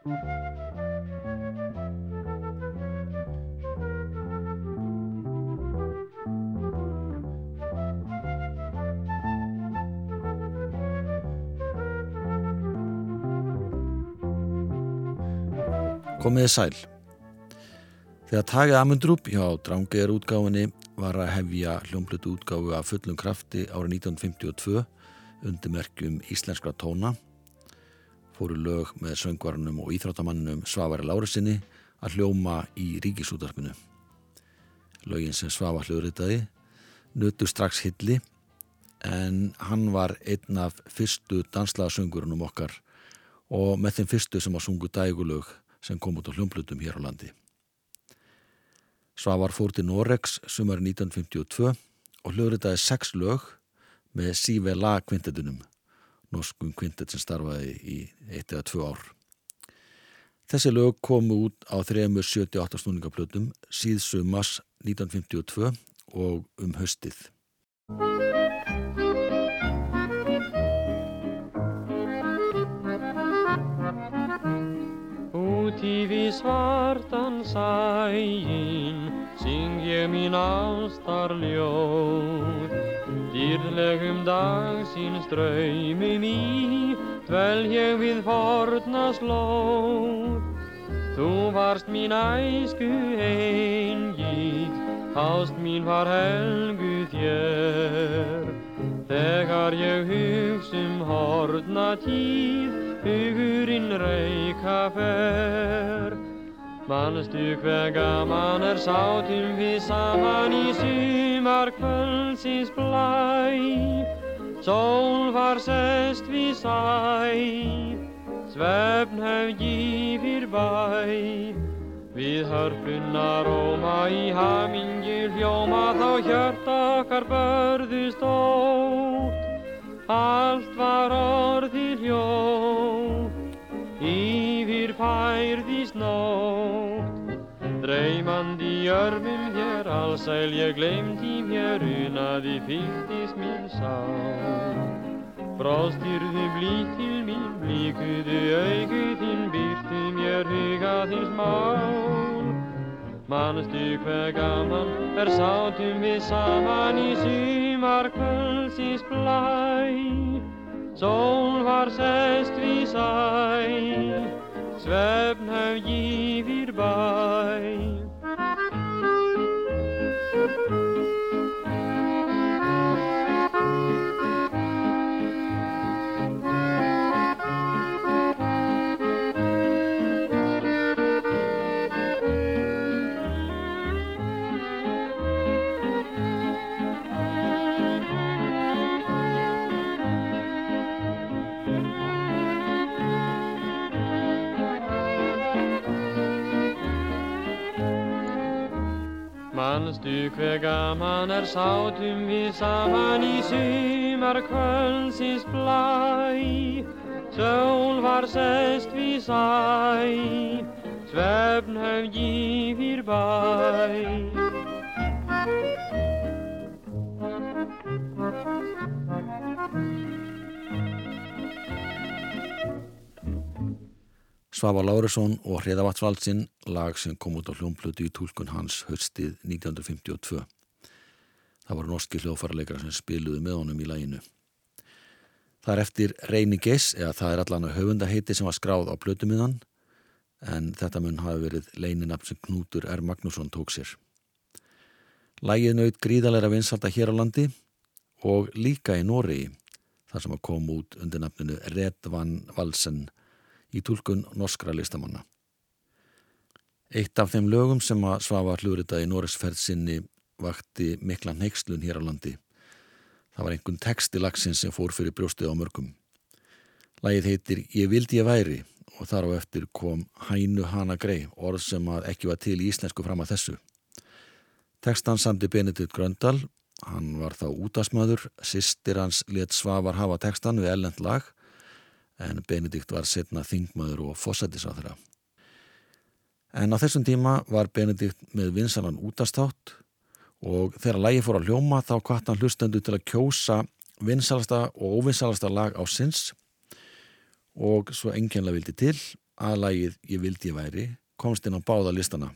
Komiði sæl. Þegar takið Amundrup hjá Drangeir útgáfinni var að hefja hljómblutu útgáfu af fullum krafti árið 1952 undir merkjum íslenskra tóna fóru lög með söngvarnum og íþróttamannum Svavari Lárusinni að hljóma í ríkisútarpinu. Lögin sem Svavar hljóðritaði nutu strax hilli en hann var einn af fyrstu danslaða söngurunum okkar og með þeim fyrstu sem að sungu dægulög sem kom út á hljómblutum hér á landi. Svavar fór til Norex sumar 1952 og hljóðritaði sex lög með Sive La kvintetunum, norskum kvintet sem starfaði í eitt eða tvö ár. Þessi lög komu út á 378 snúningaplötum síðsumas 1952 og um höstið. Úti við svartan sæin syng ég mín ástarljóð Dýrlegum dagsins draumum í dvel ég við forna slóð Þú varst mín æsku eingið, ást mín var helgu þér Þegar ég hugsum hortna tíð, hugurinn reyka fer. Manstu hver gaman er sátum við saman í sumar kvöldsins blæ. Sól var sest við sæ, svefn hef gífir bæ. Við hörpunna róma í hamingju hljóma þá hjört okkar börðust ótt. Allt var orðið hljótt, færðist nótt. Dreymandi örmum hér allsæl ég glemdi mér unaði fylgdist mér sá. Bróðstyrðu blík til mín, blíkuðu augu þín, byrtu mér huga þín smál. Manstu hver gaman er sátum við saman í sumar kvöldsins blæ. Sól var sest við sæ, Svebn hev gi vir bai Manstu hver gaman er sátum við saman í sumar kvöldsins blæ. Sól var sest við sæ, svefn hef gífir bæ Svafa Láresson og Hreðavatsvaldsinn lag sem kom út á hljómblutu í tólkun hans höstið 1952. Það voru norski hljófarleikara sem spiluði með honum í læginu. Það er eftir Reyni Geiss, eða það er allan að höfundaheiti sem var skráð á blötumiðan en þetta mun hafi verið leininafn sem Knútur R. Magnússon tók sér. Lægið naut gríðalega vinsalda hér á landi og líka í Noregi þar sem að koma út undir nafninu Redvan Valsen í tólkun norskra listamanna. Eitt af þeim lögum sem að svafa hlurita í Norrisferð sinni vakti mikla neykslun hér á landi. Það var einhvern text í lagsins sem fór fyrir brjóstið á mörgum. Lægið heitir Ég vildi ég væri og þar á eftir kom Hænu hana grei, orð sem að ekki var til í íslensku fram að þessu. Tekstan samti Benedikt Gröndal, hann var þá útasmaður, sýstir hans let Svavar hafa tekstan við ellend lag en Benedikt var setna þingmaður og fósættis á þeirra. En á þessum tíma var Benedikt með vinsalan útastátt og þegar lægi fór að hljóma þá kvart hann hlustendu til að kjósa vinsalasta og óvinsalasta lag á sinns og svo enginlega vildi til að lagið Ég vildi ég væri komst inn á báða listana,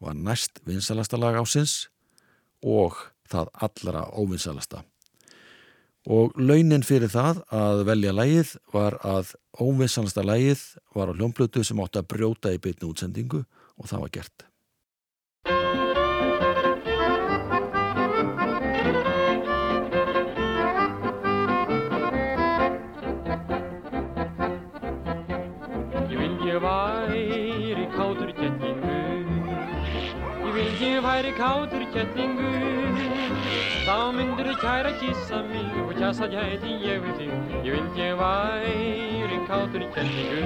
var næst vinsalasta lag ásins og það allra óvinsalasta. Og launin fyrir það að velja lagið var að óvinsalasta lagið var á hljómblötu sem átti að brjóta í beitni útsendingu og það var gert. væri kátur kettlingu Þá myndir þið kæra kissa mig og kjassa gæti ég við þig. Ég vild ég væri kátur kettlingu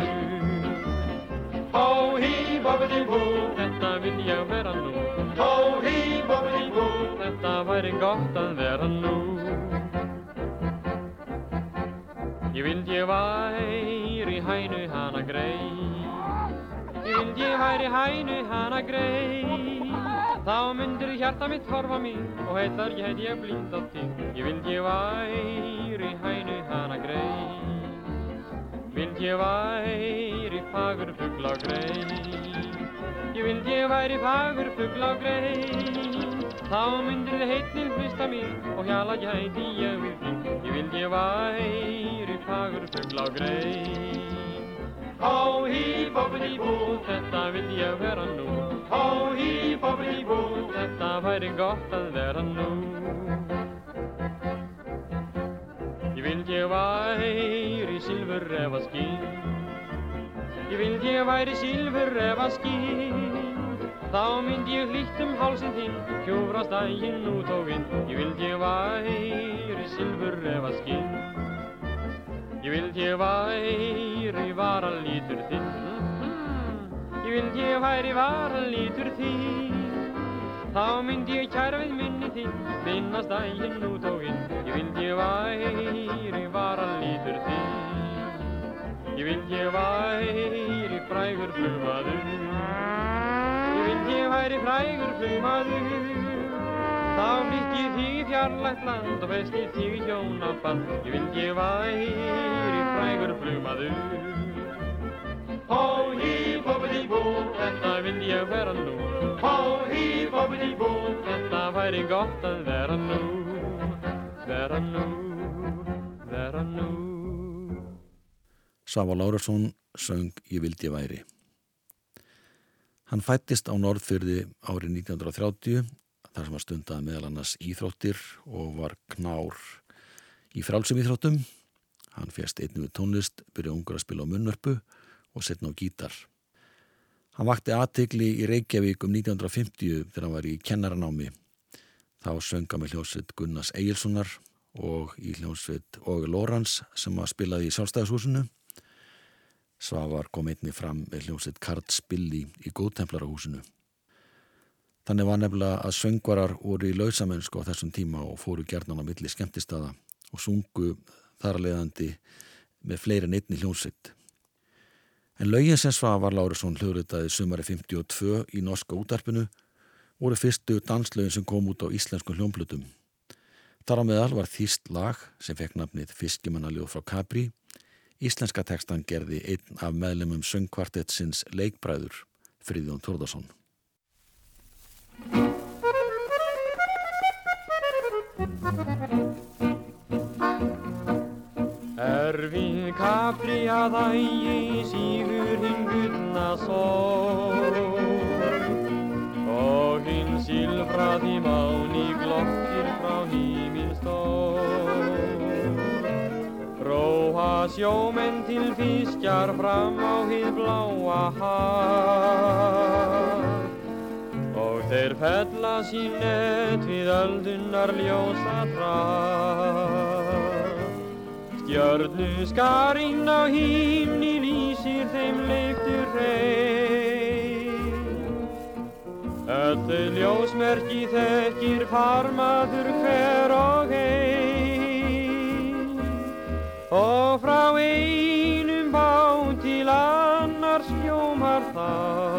Hó hí bobbidi bú, þetta vil ég vera nú. Hó hí bobbidi bú, þetta væri gott að vera nú. Ég vild ég væri hænu hana grei vild ég væri hænu hana grei Þá myndir hjarta mitt horfa mér og heitar ég heit ég blind á þig. Ég vild ég væri hænu hana grei, vild ég væri fagur fuggla grei. Ég vild ég væri fagur fuggla grei, þá myndir þið heitnil hlista mér og hjala ég heiti ég við þig. Ég vild ég væri fagur fuggla grei. Hó hí bobbidi bú, þetta vild ég vera nú. Hó hí bobbidi bú, þetta væri gott að vera nú. Ég vild ég væri silfur efa skinn. Ég vild ég væri silfur efa skinn. Þá mynd ég hlýtt um hálsin þinn, hjúfrast dægin út og inn. Ég vild ég væri silfur efa skinn. Ég vild ég væri varalítur þinn. Ég vild ég væri varalítur þinn. Þá mynd ég kæra við minni þinn Vinnast dægin út og inn. Ég vild ég væri varalítur þinn. Ég vild ég væri frægur flumaður Ég vild ég væri frægur flumaður Þá mitt ég þig í fjarlægt land og veist ég þig í hjónaband. Ég vild ég væri frægur flumaður. Hó hí bobbidi bú, þetta vild ég vera nú. Hó hí bobbidi bú, þetta væri gott að vera nú. Vera nú, vera nú. Sava Lárasson söng Ég vild ég væri. Hann fættist á Norðfyrði árið 1930 þar sem var stundað meðal annars íþróttir og var knár í frálsum íþróttum. Hann fjast einnig við tónlist, byrjaði ungur að spila á munnörpu og setna á gítar. Hann vakti aðtegli í Reykjavík um 1950 þegar hann var í kennaranámi. Þá sönga með hljómsveit Gunnars Egilsonar og í hljómsveit Óge Lórans sem að spilaði í sjálfstæðashúsinu. Svavar kom einni fram með hljómsveit Kart Spilli í Góðtemplarahúsinu. Þannig var nefnilega að söngvarar voru í lausamennsku á þessum tíma og fóru gerðan á milli skemmtistada og sungu þar að leiðandi með fleiri en einni hljónsitt. En laugin sem Svavar Lárusson hljóðritaði sumari 52 í norska útarpinu voru fyrstu danslaugin sem kom út á íslensku hljónblutum. Þar á meðal var þýst lag sem fekk nafnið Fiskimannaljóð frá Capri. Íslenska tekstan gerði einn af meðlemum söngkvartetsins leikbræður Fríðjón Tórðarsson. Erfið kapli að ægi síður hinn gullna sól og hinn silfraði máni gloktir frá híminn stól. Róa sjómenn til fiskjar fram á hið bláa haf Þeir fella sín nett við öldunar ljósa traf. Stjörnu skarinn á hímni lýsir þeim leiftur heim. Öllu ljósmerki þekkir farmaður hver og heim. Og frá einum bá til annars hljómar þá.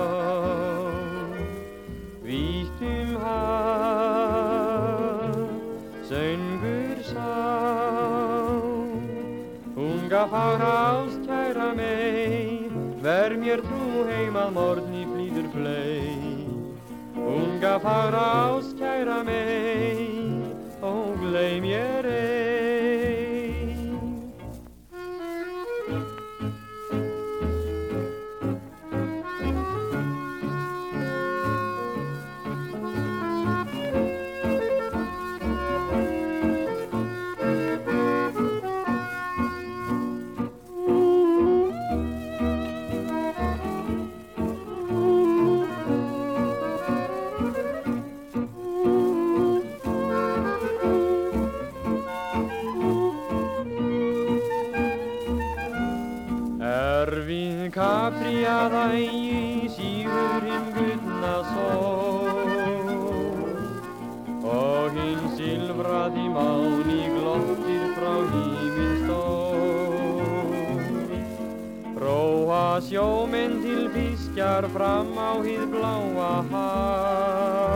Fagra ást kæra mei ver mér trú heim að morgni flýður flei. Unga fagra áskæra mig og gleym ég kapri að ægi sígur hinn gullna sól og hinn silfraði máni glottir frá híminn stól Róa sjóminn til fiskjar fram á hýð bláa haf.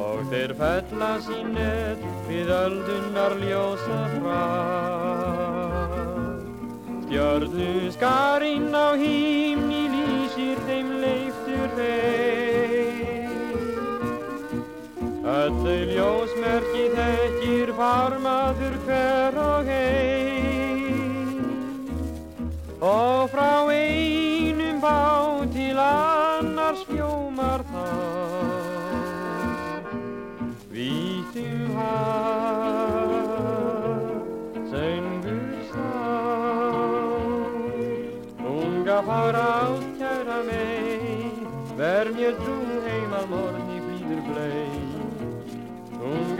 Og þeir fella sínet við öldunar ljósa frá Stjörnu skarinn á hímni lýsir þeim leiftur þeim. Öll þau ljósmerki þekkir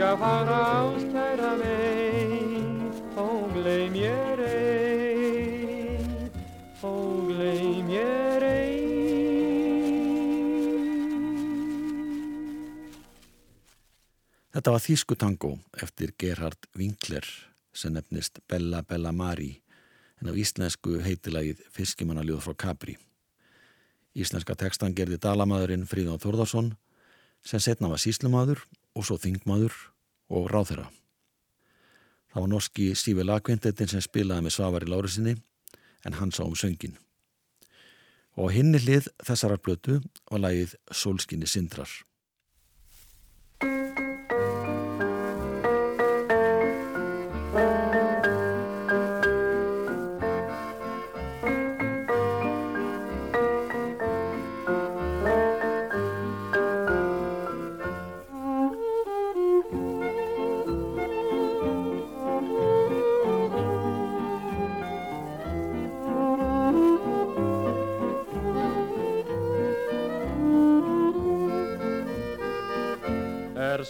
Unga fagra áskæra mig, og gleym ég ei, og gleym ég ei. Þetta var Þískutangó eftir Gerhard Winkler sem nefnist Bella Bella Mari en á íslensku heitilagið Fiskimannaljóð frá Capri. Íslenska tekstan gerði dalamæðurinn Fríðan Þórðarsson sem setna var síslumadur og svo þingmadur og ráþera. Það var norski Stífi Lagkvintetin sem spilaði með Svavari Lárusinni en hann sá um söngin. Og hinni hlið þessarar blötu var lagið Solskinni Sindrar.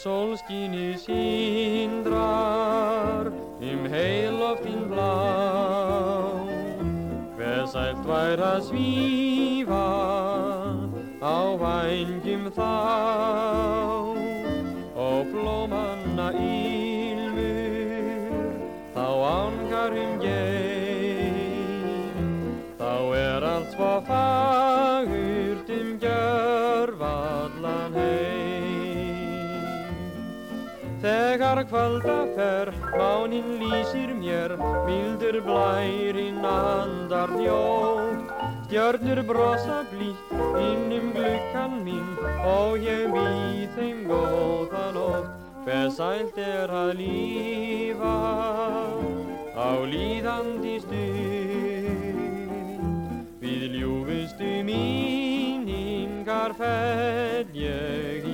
Sólskinni síndrar um heiloftin blá. Hver sælt vær að svífa á vængjum þá og blómanna ílmur þá ángar um Þegar kvölda fer, mánin lýsir mér, mildur blærinn andar djótt. Stjörnur brosa blítt innum glukkan mín og ég býð þeim góða nótt. Hver sælt er að lífa á líðandi stund. Við ljúfustu míningar fell ég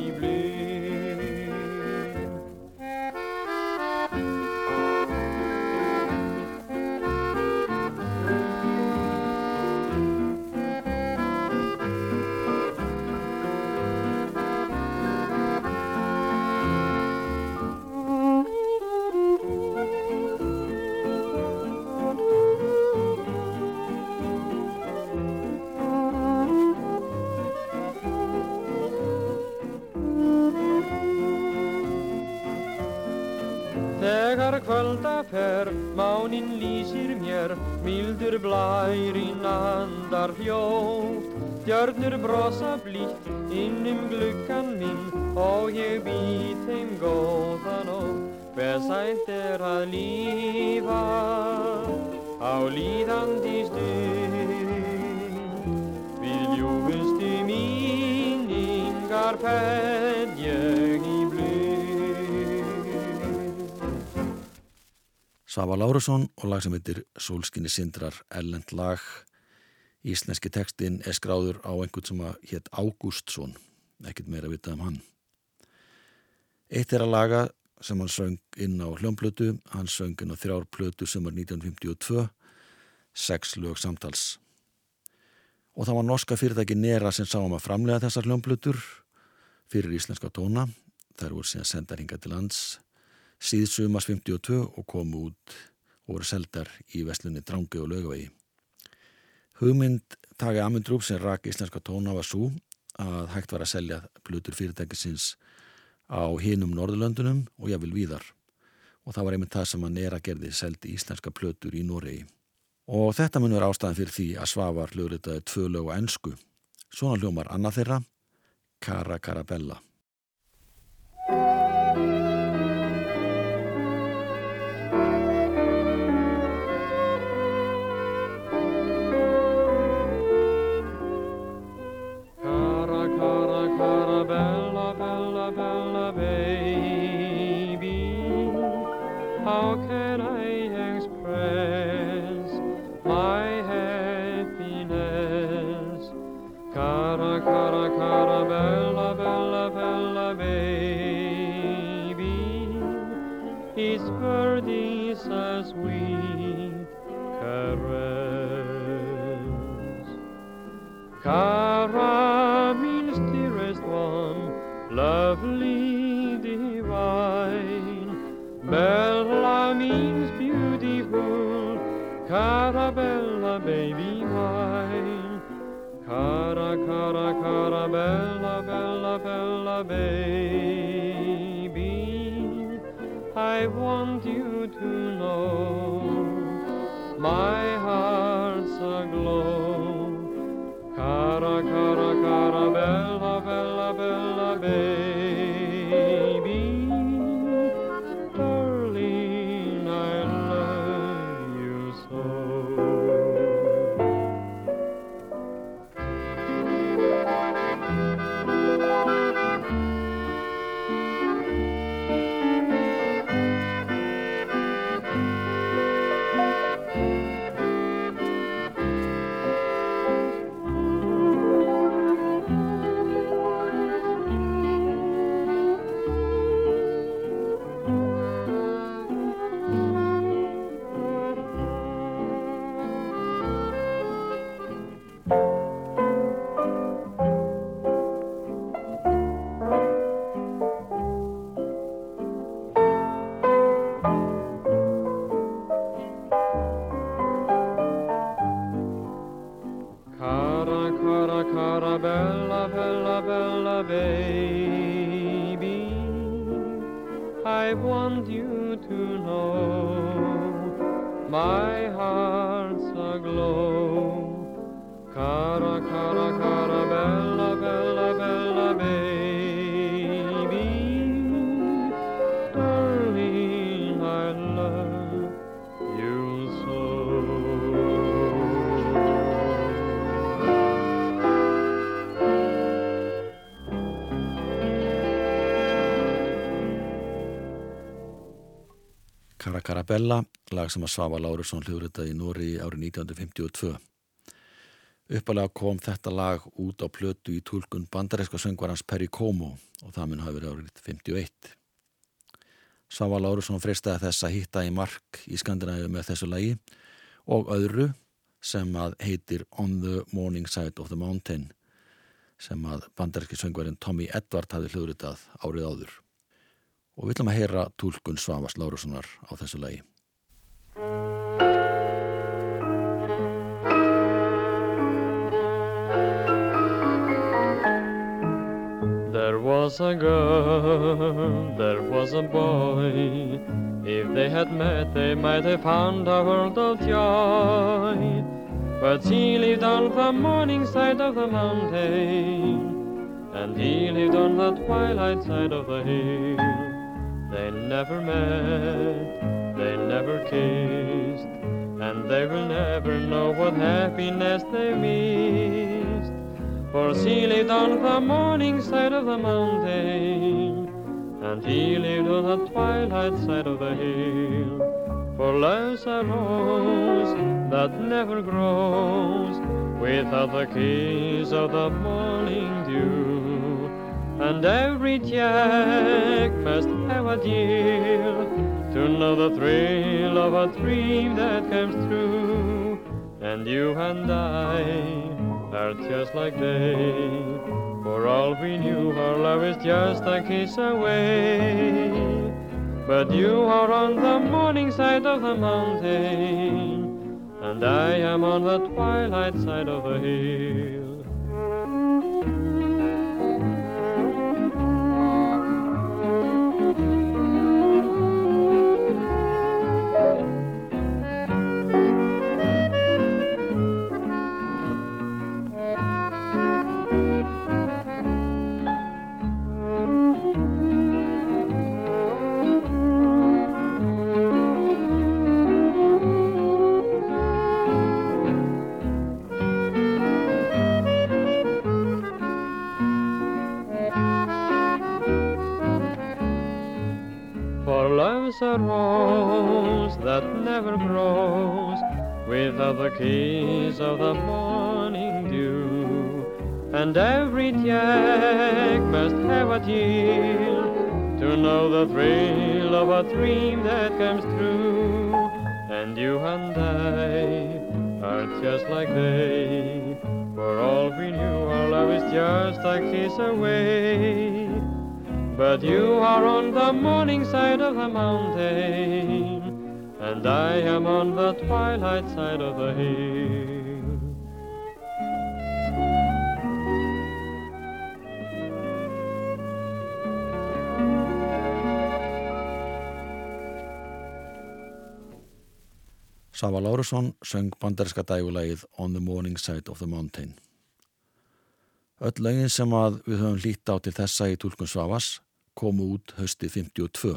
mildur blærinn andar hljótt. Stjörnur brosa blítt innum glukkan minn og ég býð þeim góða nótt. Hver sænt er að lífa á líðandi stund Við ljúfustu míningar fæð Svafa Lárusson og lag sem heitir Solskinni Sindrar Ellend lag. Íslenski tekstin er skráður á einhvern sem að hétt Ágústsson ekkert meira að vita um hann. Eitt er að laga sem hann söng inn á hljómblötu hann söng inn á þrjár plötu sem var 1952 sex lög samtals. Og það var norska fyrirtæki Nera sem sá um að framlega þessar hljómblötur fyrir íslenska tóna. Þær voru síðan sendar hinga til lands síðsumas 52 og komu út og voru seldar í veslunni Drangi og Laugavegi. Hugmynd Tage Amundrup sem rak íslenska tóna var svo að hægt var að selja blutur fyrirtækisins á hinum Norðurlöndunum og jáfnvel víðar. Og það var einmitt það sem að Nera gerði seldi íslenska plötur í Noregi. Og þetta mun vera ástæðan fyrir því að Svavar hljóðritaði tvö lög á ennsku svona hljómar annað þeirra Cara Carabella How can I express my happiness? Cara, cara, cara, bella, bella, bella baby. It's birdies a sweet caress. Cara baby. I want you to know my Carabella, lag sem að Svafa Lárusson hljóðritaði í Nóri árið 1952. Uppalega kom þetta lag út á plötu í tólkun bandaríska söngvarans Perry Como og það mun hafi verið árið 51. Svafa Lárusson freistaði þess að hitta í mark í Skandinavíu með þessu lagi og öðru sem að heitir On the Morning Side of the Mountain sem að bandaríski söngvarinn Tommy Edward hafi hljóðritað árið áður. Og við ætlum að heyra tólkun Svavas Lárussonar á þessu lagi. There was a girl, there was a boy. If they had met, they might have found a world of joy. But she lived on the morning side of the mountain, and he lived on the twilight side of the hill. They never met, they never kissed, and they will never know what happiness they missed. For she lived on the morning side of the mountain, and he lived on the twilight side of the hill. For love's a rose that never grows without the kiss of the morning dew. And every Jack must have a deal to know the thrill of a dream that comes true. And you and I are just like they. For all we knew, our love is just a kiss away. But you are on the morning side of the mountain, and I am on the twilight side of the hill. Sava Lárusson söng banderska dægulegið On the Morning Side of the Mountain. Öll lögin sem að við höfum hlýtt á til þessa í tólkun Svavas komu út hösti 52.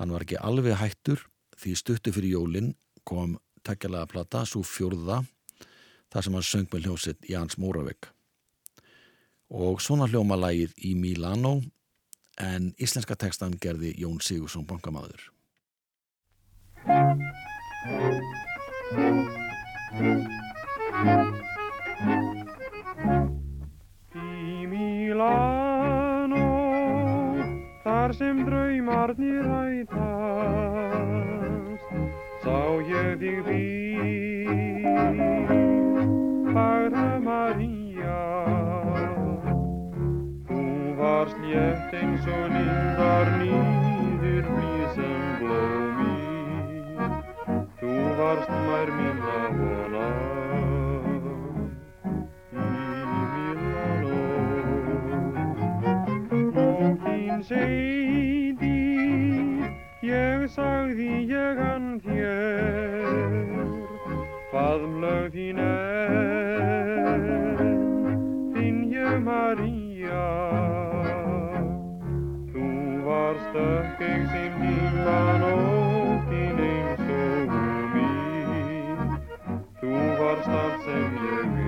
Hann var ekki alveg hættur því stuttu fyrir jólinn kom takkjalega plata svo fjórða þar sem hann söng með hljómsitt Jans Móravegg. Og svona hljóma lægið í Milano en íslenska tekstan gerði Jón Sigursson bankamadur. Í Milano þar sem draumarnir hætast sá ég þig við Fagra María. Þú varst létt eins og lindar nýður Þú varst mær mín að vona seiti ég sagði ég hann þér faðmlög þín er þinn ég María. Þú varst ökkeg sem tíman varst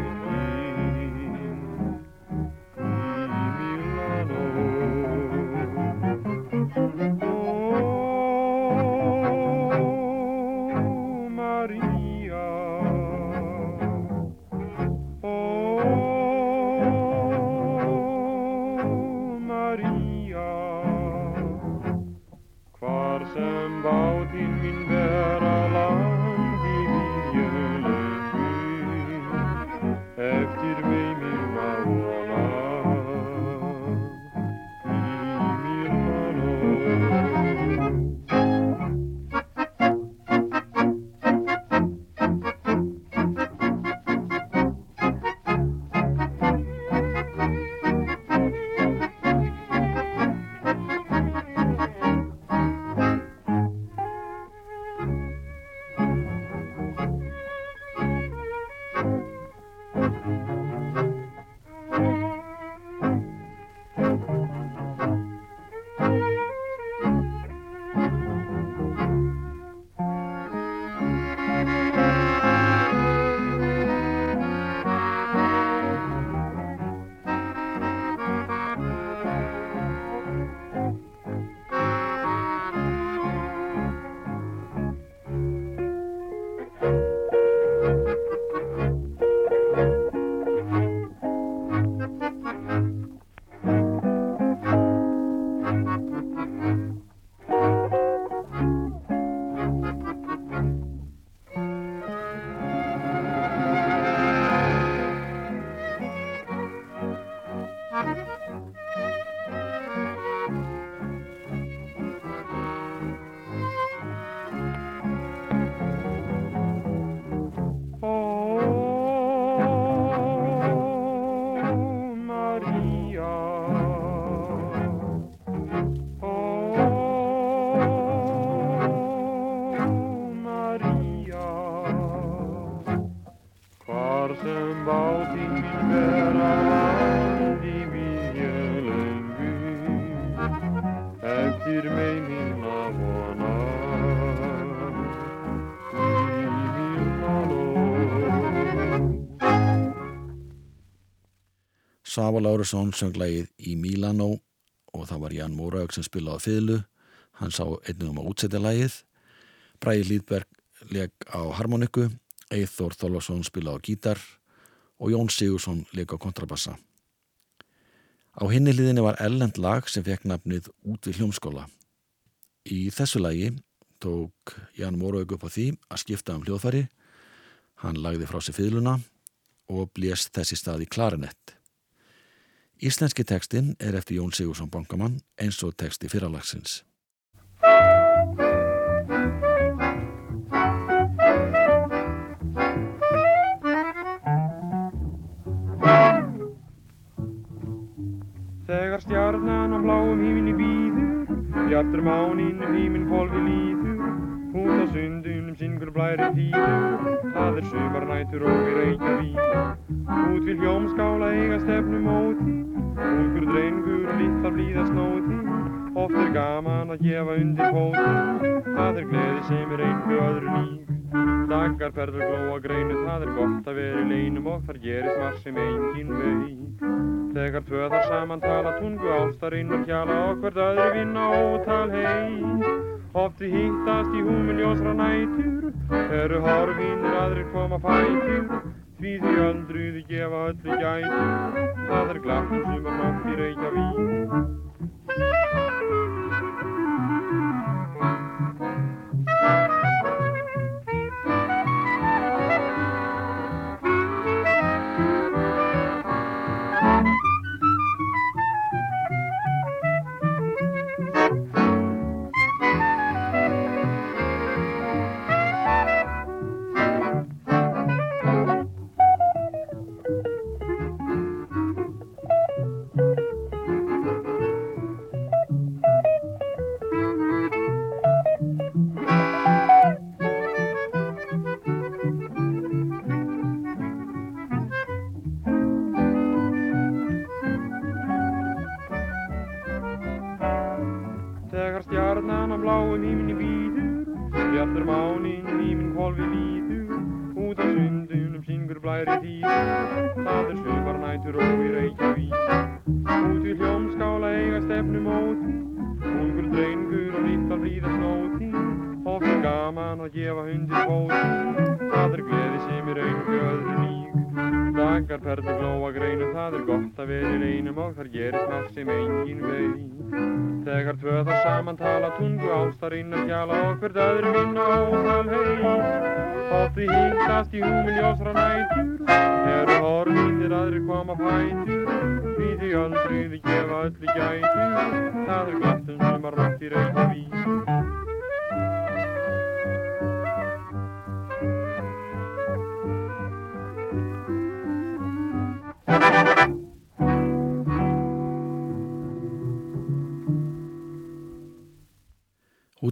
Sava Lárusson söng lagið í Milano og það var Jan Móraug sem spilaði fylgu hann sá einnum um að útsetja lagið. Bræði Lýðberg leg á harmoniku Eithor Þólasson spilaði á gítar og Jón Sigursson leg á kontrabassa. Á hinni liðinni var ellend lag sem fekk nafnið Út við hljómskóla. Í þessu lagi tók Jan Móraug upp á því að skipta um hljóðfæri. Hann lagði frá sig fylguna og blést þessi stað í klarinett Íslenski tekstin er eftir Jón Sigursson Bankamann eins og teksti fyrralagsins. Þegar stjarnan á bláum híminni býður, bjartur mánin um híminn fólfi líður, út á sundunum syngur blæri tíður, það er sumar nætur og við Reykjavík. Út við hljómskála eiga stefnu móti, ungur drengur litla blíða snóti, oft er gaman að gefa undir hóti, það er gleði sem er einhver öðru lík. Dagar ferður glóa greinu, það er gott að vera í leinum og þar gerist marg sem engin veit. Þegar tvö þar saman tala tungu ástarinn og kjala og hvert öðru vinna ótal heit. Oft við hittast í húmin ljósra nætur, eru horfinir aðrir koma fætur. Því því öldruði gefa öllu gætur, það er glatt um sumar nótt í Reykjavík. Og hvert öðru vinna ótal heit. Oft við hittast í húmil ljósra nætur, eru horfinir aðrir koma fætur. Því því öldruði gefa öllu gætur, það er glatt um sumar nátt í Reykjavík.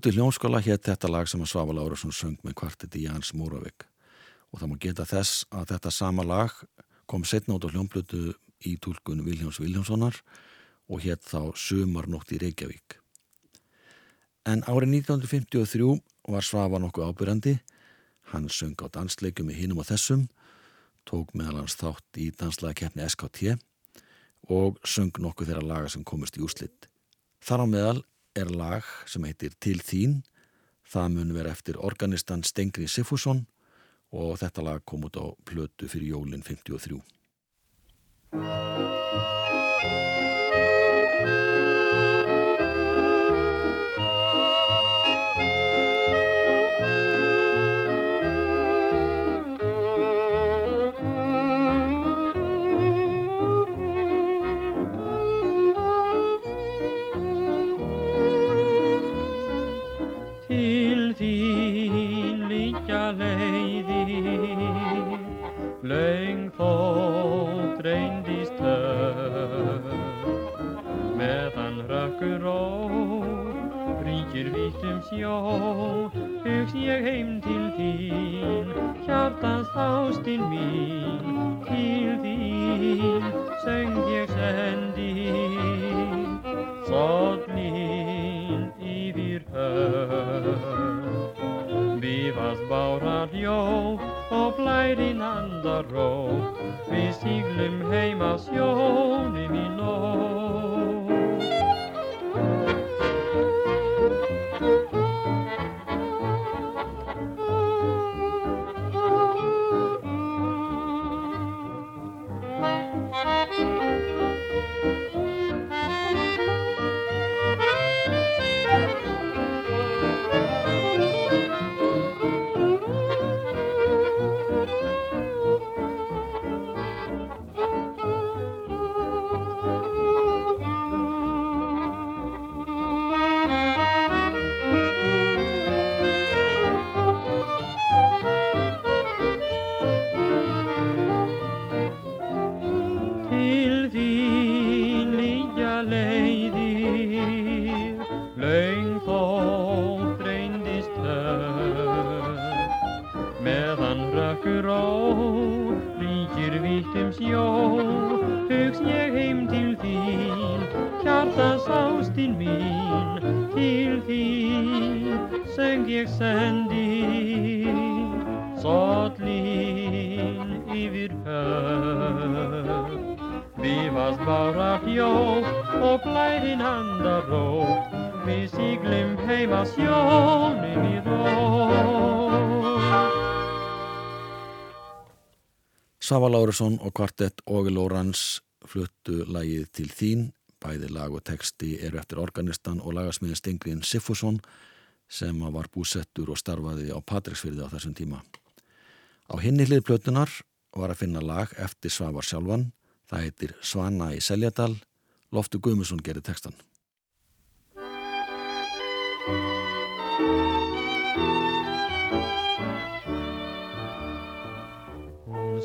Út í hljómskóla hétt þetta lag sem að Svafa Lárusson söng með kvartiti Jans Múravik og það má geta þess að þetta sama lag kom setna út á hljómblötu í tólkun Viljáns Viljánssonar og hétt þá Sumarnótt í Reykjavík. En árið 1953 var Svafa nokkuð ábyrjandi, hann söng á dansleikum í hinum og þessum, tók meðal hans þátt í danslæðakeppni SKT og söng nokkuð þeirra laga sem komist í úslitt. Þar á meðal er lag sem heitir Til þín. Það mun vera eftir organistan Stengri Siffusson og þetta lag kom út á plötu fyrir jólinn 53. Vítum sjó, hugs ég heim til þín, hjartans ástinn mín, til þín söng ég sendi, sollin yfir höf. Bifast bárar jó og blærin andar ró, við síglum heim á sjónum í nóg. Lárusson og kvartett Ógi Lórans fluttu lagið til þín. Bæði lag og texti eru eftir organistan og lagasmiðin Stengriðin Siffusson sem var búsettur og starfaði á Patricksfyrði á þessum tíma. Á hinni hlið plötunar var að finna lag eftir Svavar sjálfan. Það heitir Svana í Seljadal. Loftur Guðmusson gerir textan.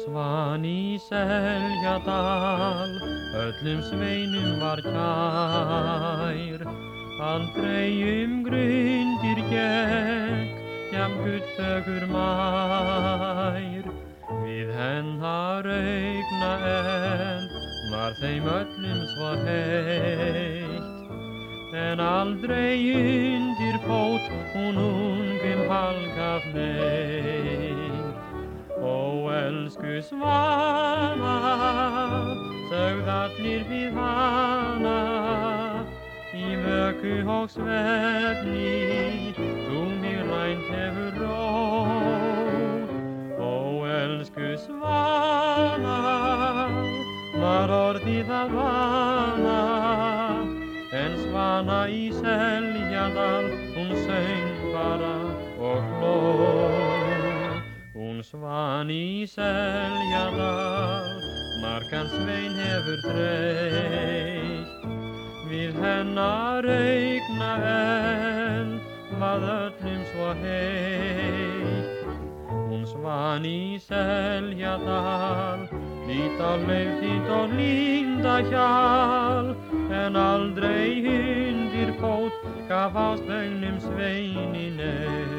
Svan í Seljadal, öllum sveinum var kær. Aldrei um grundir gekk, jam guttfögur mær. Við hennar augna enn, var þeim öllum svo heitt. En aldrei undir fót, hún ungum halgaf neitt. Ó, elsku svana, sögð allir við hana, í vöku og svefni, þú mig rænt hefur ró. Ó, elsku svana, var orðið að vana, en svana í seljadal, hún söng bara og hló. Hún svan í seljadal, margan svein hefur þreytt. Við hennar augna enn, var öllum svo heitt. Hún svan í seljadal, lít á laufþýtt og línda hjal, en aldrei undir fót gaf ástvegnum sveini neitt.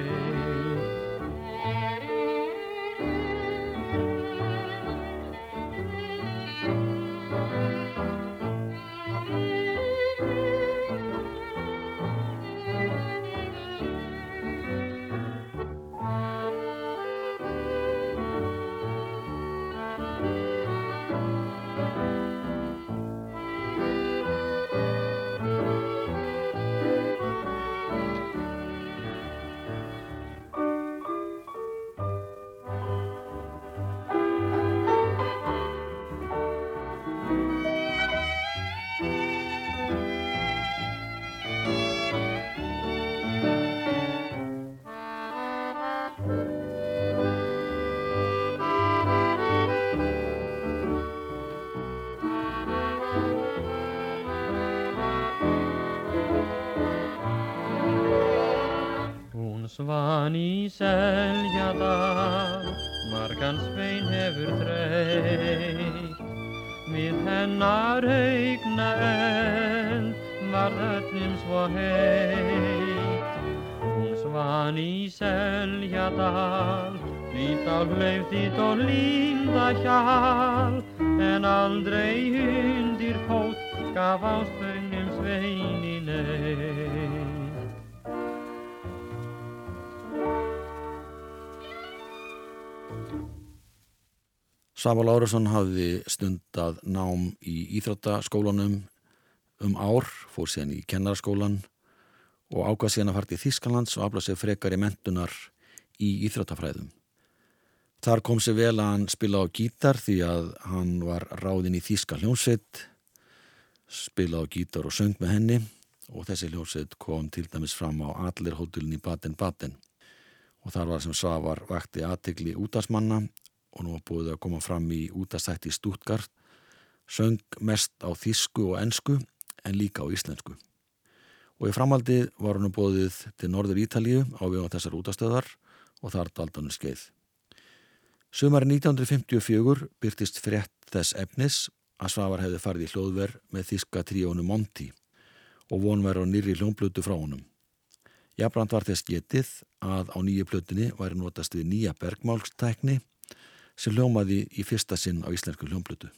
Augna enn var öllum svo heitt. Hún ofan í seljadal Lít á hlauf þitt og líða hjal En aldrei undir fót gaf áspögnum sveini neitt Sava Lárusson hafði stundað nám í Íþróttaskólanum um ár, fór síðan í kennaraskólan og ákvað síðan að fara til Þískalands og afla sig frekar í mentunar í Íþróttafræðum. Þar kom sér vel að hann spila á gítar því að hann var ráðinn í Þíska hljómsveit, spila á gítar og söng með henni og þessi hljómsveit kom til dæmis fram á Allerhótulin í Baden-Baden og þar var sem Svavar vakti aðtegli útasmanna og nú var búið að koma fram í útastætti Stuttgart, söng mest á þísku og ensku en líka á íslensku. Og í framaldi var hann búið til Norður Ítalíu á við á þessar útastöðar og þar daldanum skeið. Sumari 1954 byrtist frétt þess efnis að Svavar hefði farið í hljóðver með þíska tríónu Monti og vonver á nýri hljónblötu frá honum. Jafnbrand var þess getið að á nýju plötunni væri notast við nýja bergmálstækni sem hljómaði í fyrsta sinn á íslensku hljómblötu.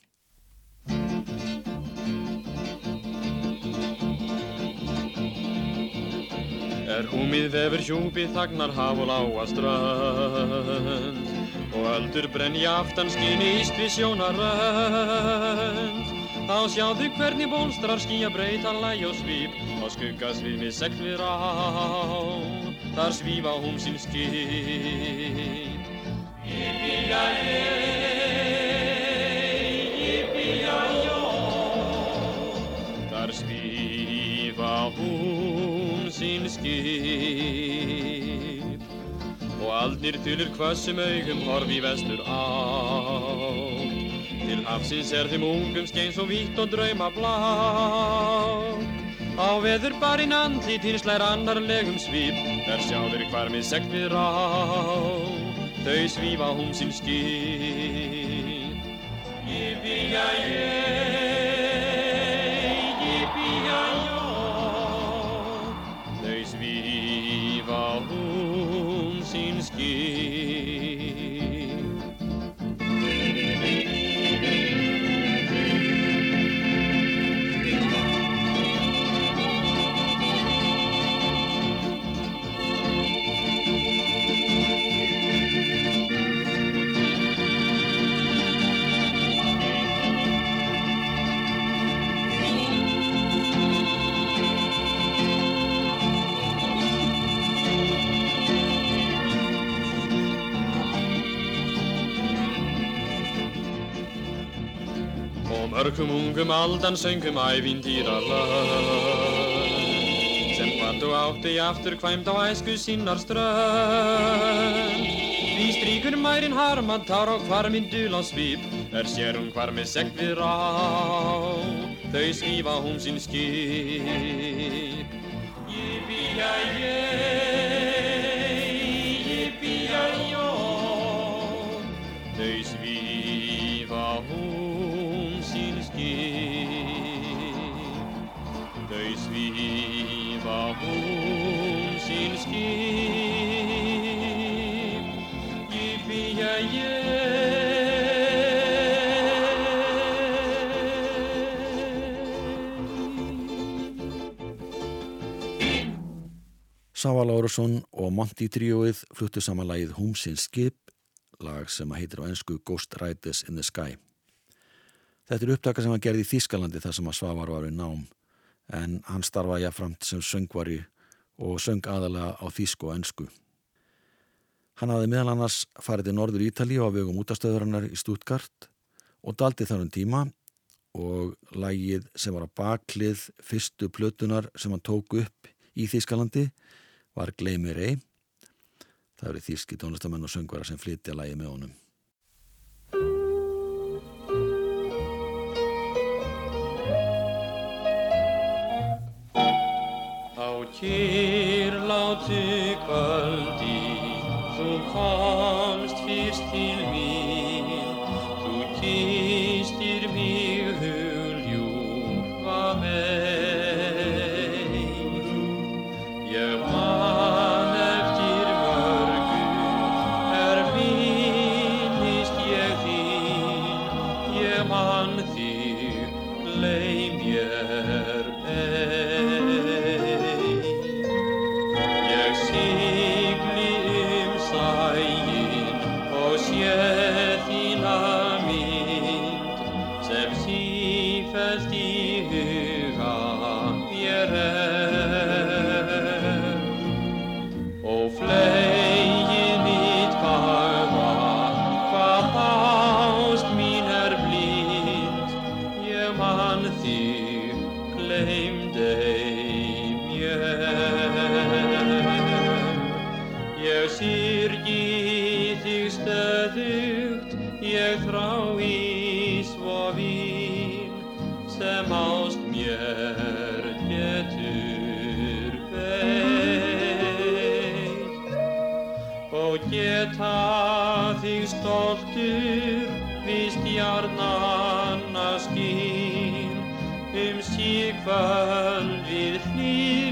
Er húmið vefur hjúpið þagnar haf og lága strönd og öldur brenja aftan skýni íst við sjónarönd. Þá sjáðu hvernig bólstrar skýja breyta læg og svýp og skugga svið með segl við rá Þar svífa húm sín skip Aldnir þulir hvassum augum horfi í vestur á. Til hafsins er þeim ungum skeins og vítt og drauma blá. Á veður barinn andlit hins lær annarlegum svip þar sjá þeir hvar með sekt við rá þau svífa húm sín skip. Yippee-yay, mörgum ungum aldan söngum ævintýra lönd sem hvart og átti aftur kvæmt á æsku sinnar strönd. Því stríkur mærin harmand tár á hvarminn dula svip er sér hún hvar með sekt við rá. Þau svífa hún sín skip. Yippee-yay, skip Yippee-yay Sava Lárusson og Monty tríóið fluttu saman lagið Húmsins skip, lag sem að heitir á ennsku Ghost Riders in the Sky. Þetta er upptaka sem hann gerði í Þískalandi þar sem að Svavar var við nám, en hann starfaði jafnframt sem söngvari og söng aðalega á þísku og ennsku. Hann hafði meðal annars farið til Norður Ítali á vegum útastöðurinnar í Stuttgart og daldi þar um tíma og lagið sem var á baklið fyrstu plötunar sem hann tók upp í Þískalandi var Gleimir Ei. Það eru þíski tónlistamenn og söngvara sem flytja lagi með honum. Á kyrlátu kvöldi þú komst fyrst til mín sem ást mér getur veitt. Og geta þig stoltur við stjarnanna skín, um síkvöld við hlýð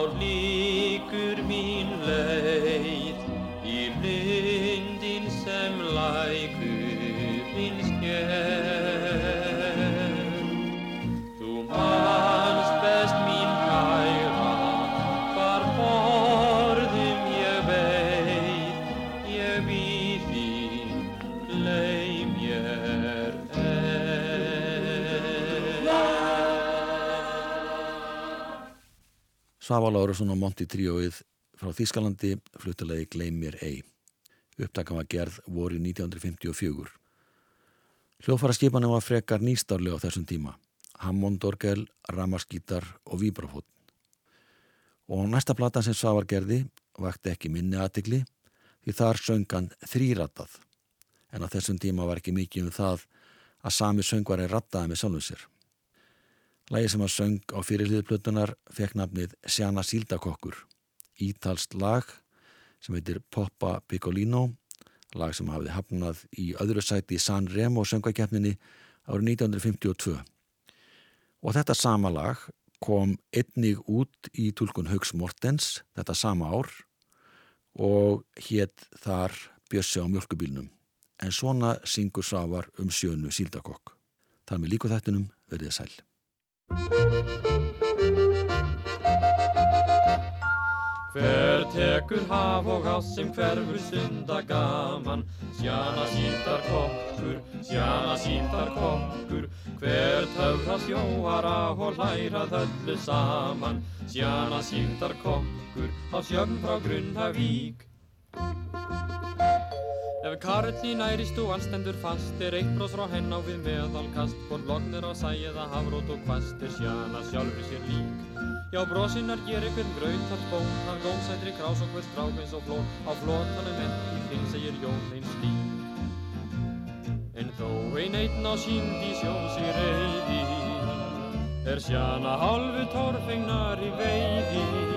þá líkur mín leið Svafa Lárusson og Monty Tríóið frá Þískalandi fluttilegi Gleimir Ei. Upptakan var gerð voru 1954. Hljófara skipanum var frekar nýstárlega á þessum tíma. Hammond orgel, ramaskítar og víbrafótt. Og næsta platan sem Svavar gerði vakti ekki minni aðtikli því þar söngan þrýratað. En á þessum tíma var ekki mikið um það að sami söngvari rattaði með sjálfum sér. Lægi sem að söng á fyrirliðplötunar fekk nafnið Sjana Síldakokkur, ítalst lag sem heitir Poppa Piccolino, lag sem hafði hafnað í öðru sæti í San Remo söngvakeppninni árið 1952. Og þetta sama lag kom einnig út í tólkun Haugs Mortens þetta sama ár og hétt þar Bjössi á mjölkubílnum. En svona syngur Svavar um sjönu Síldakokk. Þar með líku þættunum verðið sæl. Hver tekur haf og ást sem hverfur stunda gaman? Sjana síndar kokkur, sjana síndar kokkur. Hver töfra sjóara og hlærað öllu saman? Sjana síndar kokkur á sjöfn frá Grunnhavík Ef karlí nærist og hann stendur fast er eitt brós frá henn á við meðalkast. Hvort lognir á sæða hafrót og kvast er sjana sjálfur sér lík. Já brosinnar gerir hvern graut þar spón Hann gómsætri krás og hver strák eins og flón Á flótanum enn í þinn segir Jón einn slík En þó ein einn á sínd í sjó sig reyði Er sjana hálfu torfengnar í veiði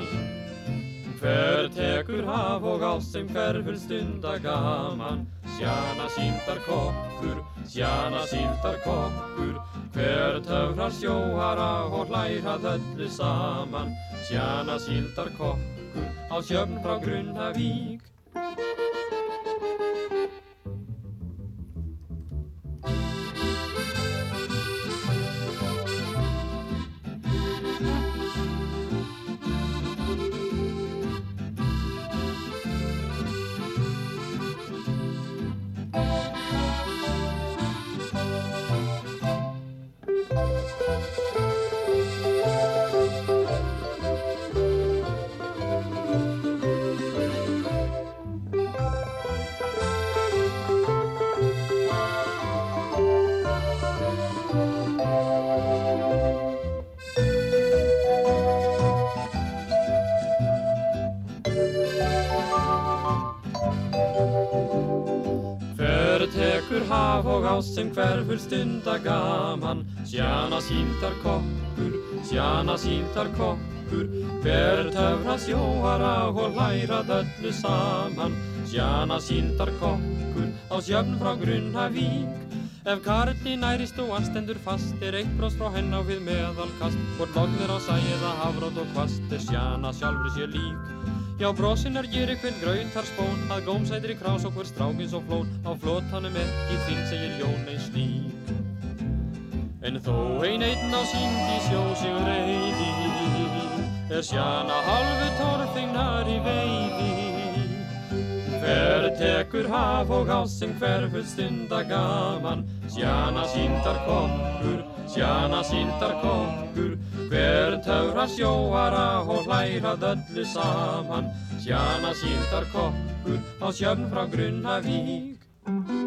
Hver tekur haf og ást sem hverfur stunda gaman? Sjana síldar kokkur, sjana síldar kokkur. Hver töfrar sjóhara og hlærað öllu saman? Sjana síldar kokkur á sjöfn frá Grunnavík haf ást sem hverfur stunda gaman. Sjana síndar kokkur, sjana síndar kokkur Hver töfra sjóara og lærað öllu saman. Sjana síndar kokkur á sjöfn frá Grunnavík. Ef karlni nærist og anstendur fast er eitt bróst frá henn á við meðalkast. Hvort lognir á sæða, hafrót og kvast er sjana sjálfur sér lík Já, brósinnar gerir hvern grautar spón að gómsætir í krás hver strákins og flón. Á flótanum ekki þinn segir Jón einn slík En þó ein einn á síndi sjó sig reyði er sjana halvu torfingnar í veiði. Hver tekur haf og ás sem hverfur stunda gaman Sjana síndar kokkur, sjana síndar kokkur Hver töfra sjóara og hlærað öllu saman. Sjana síndar kokkur á sjöfn frá Grunnavík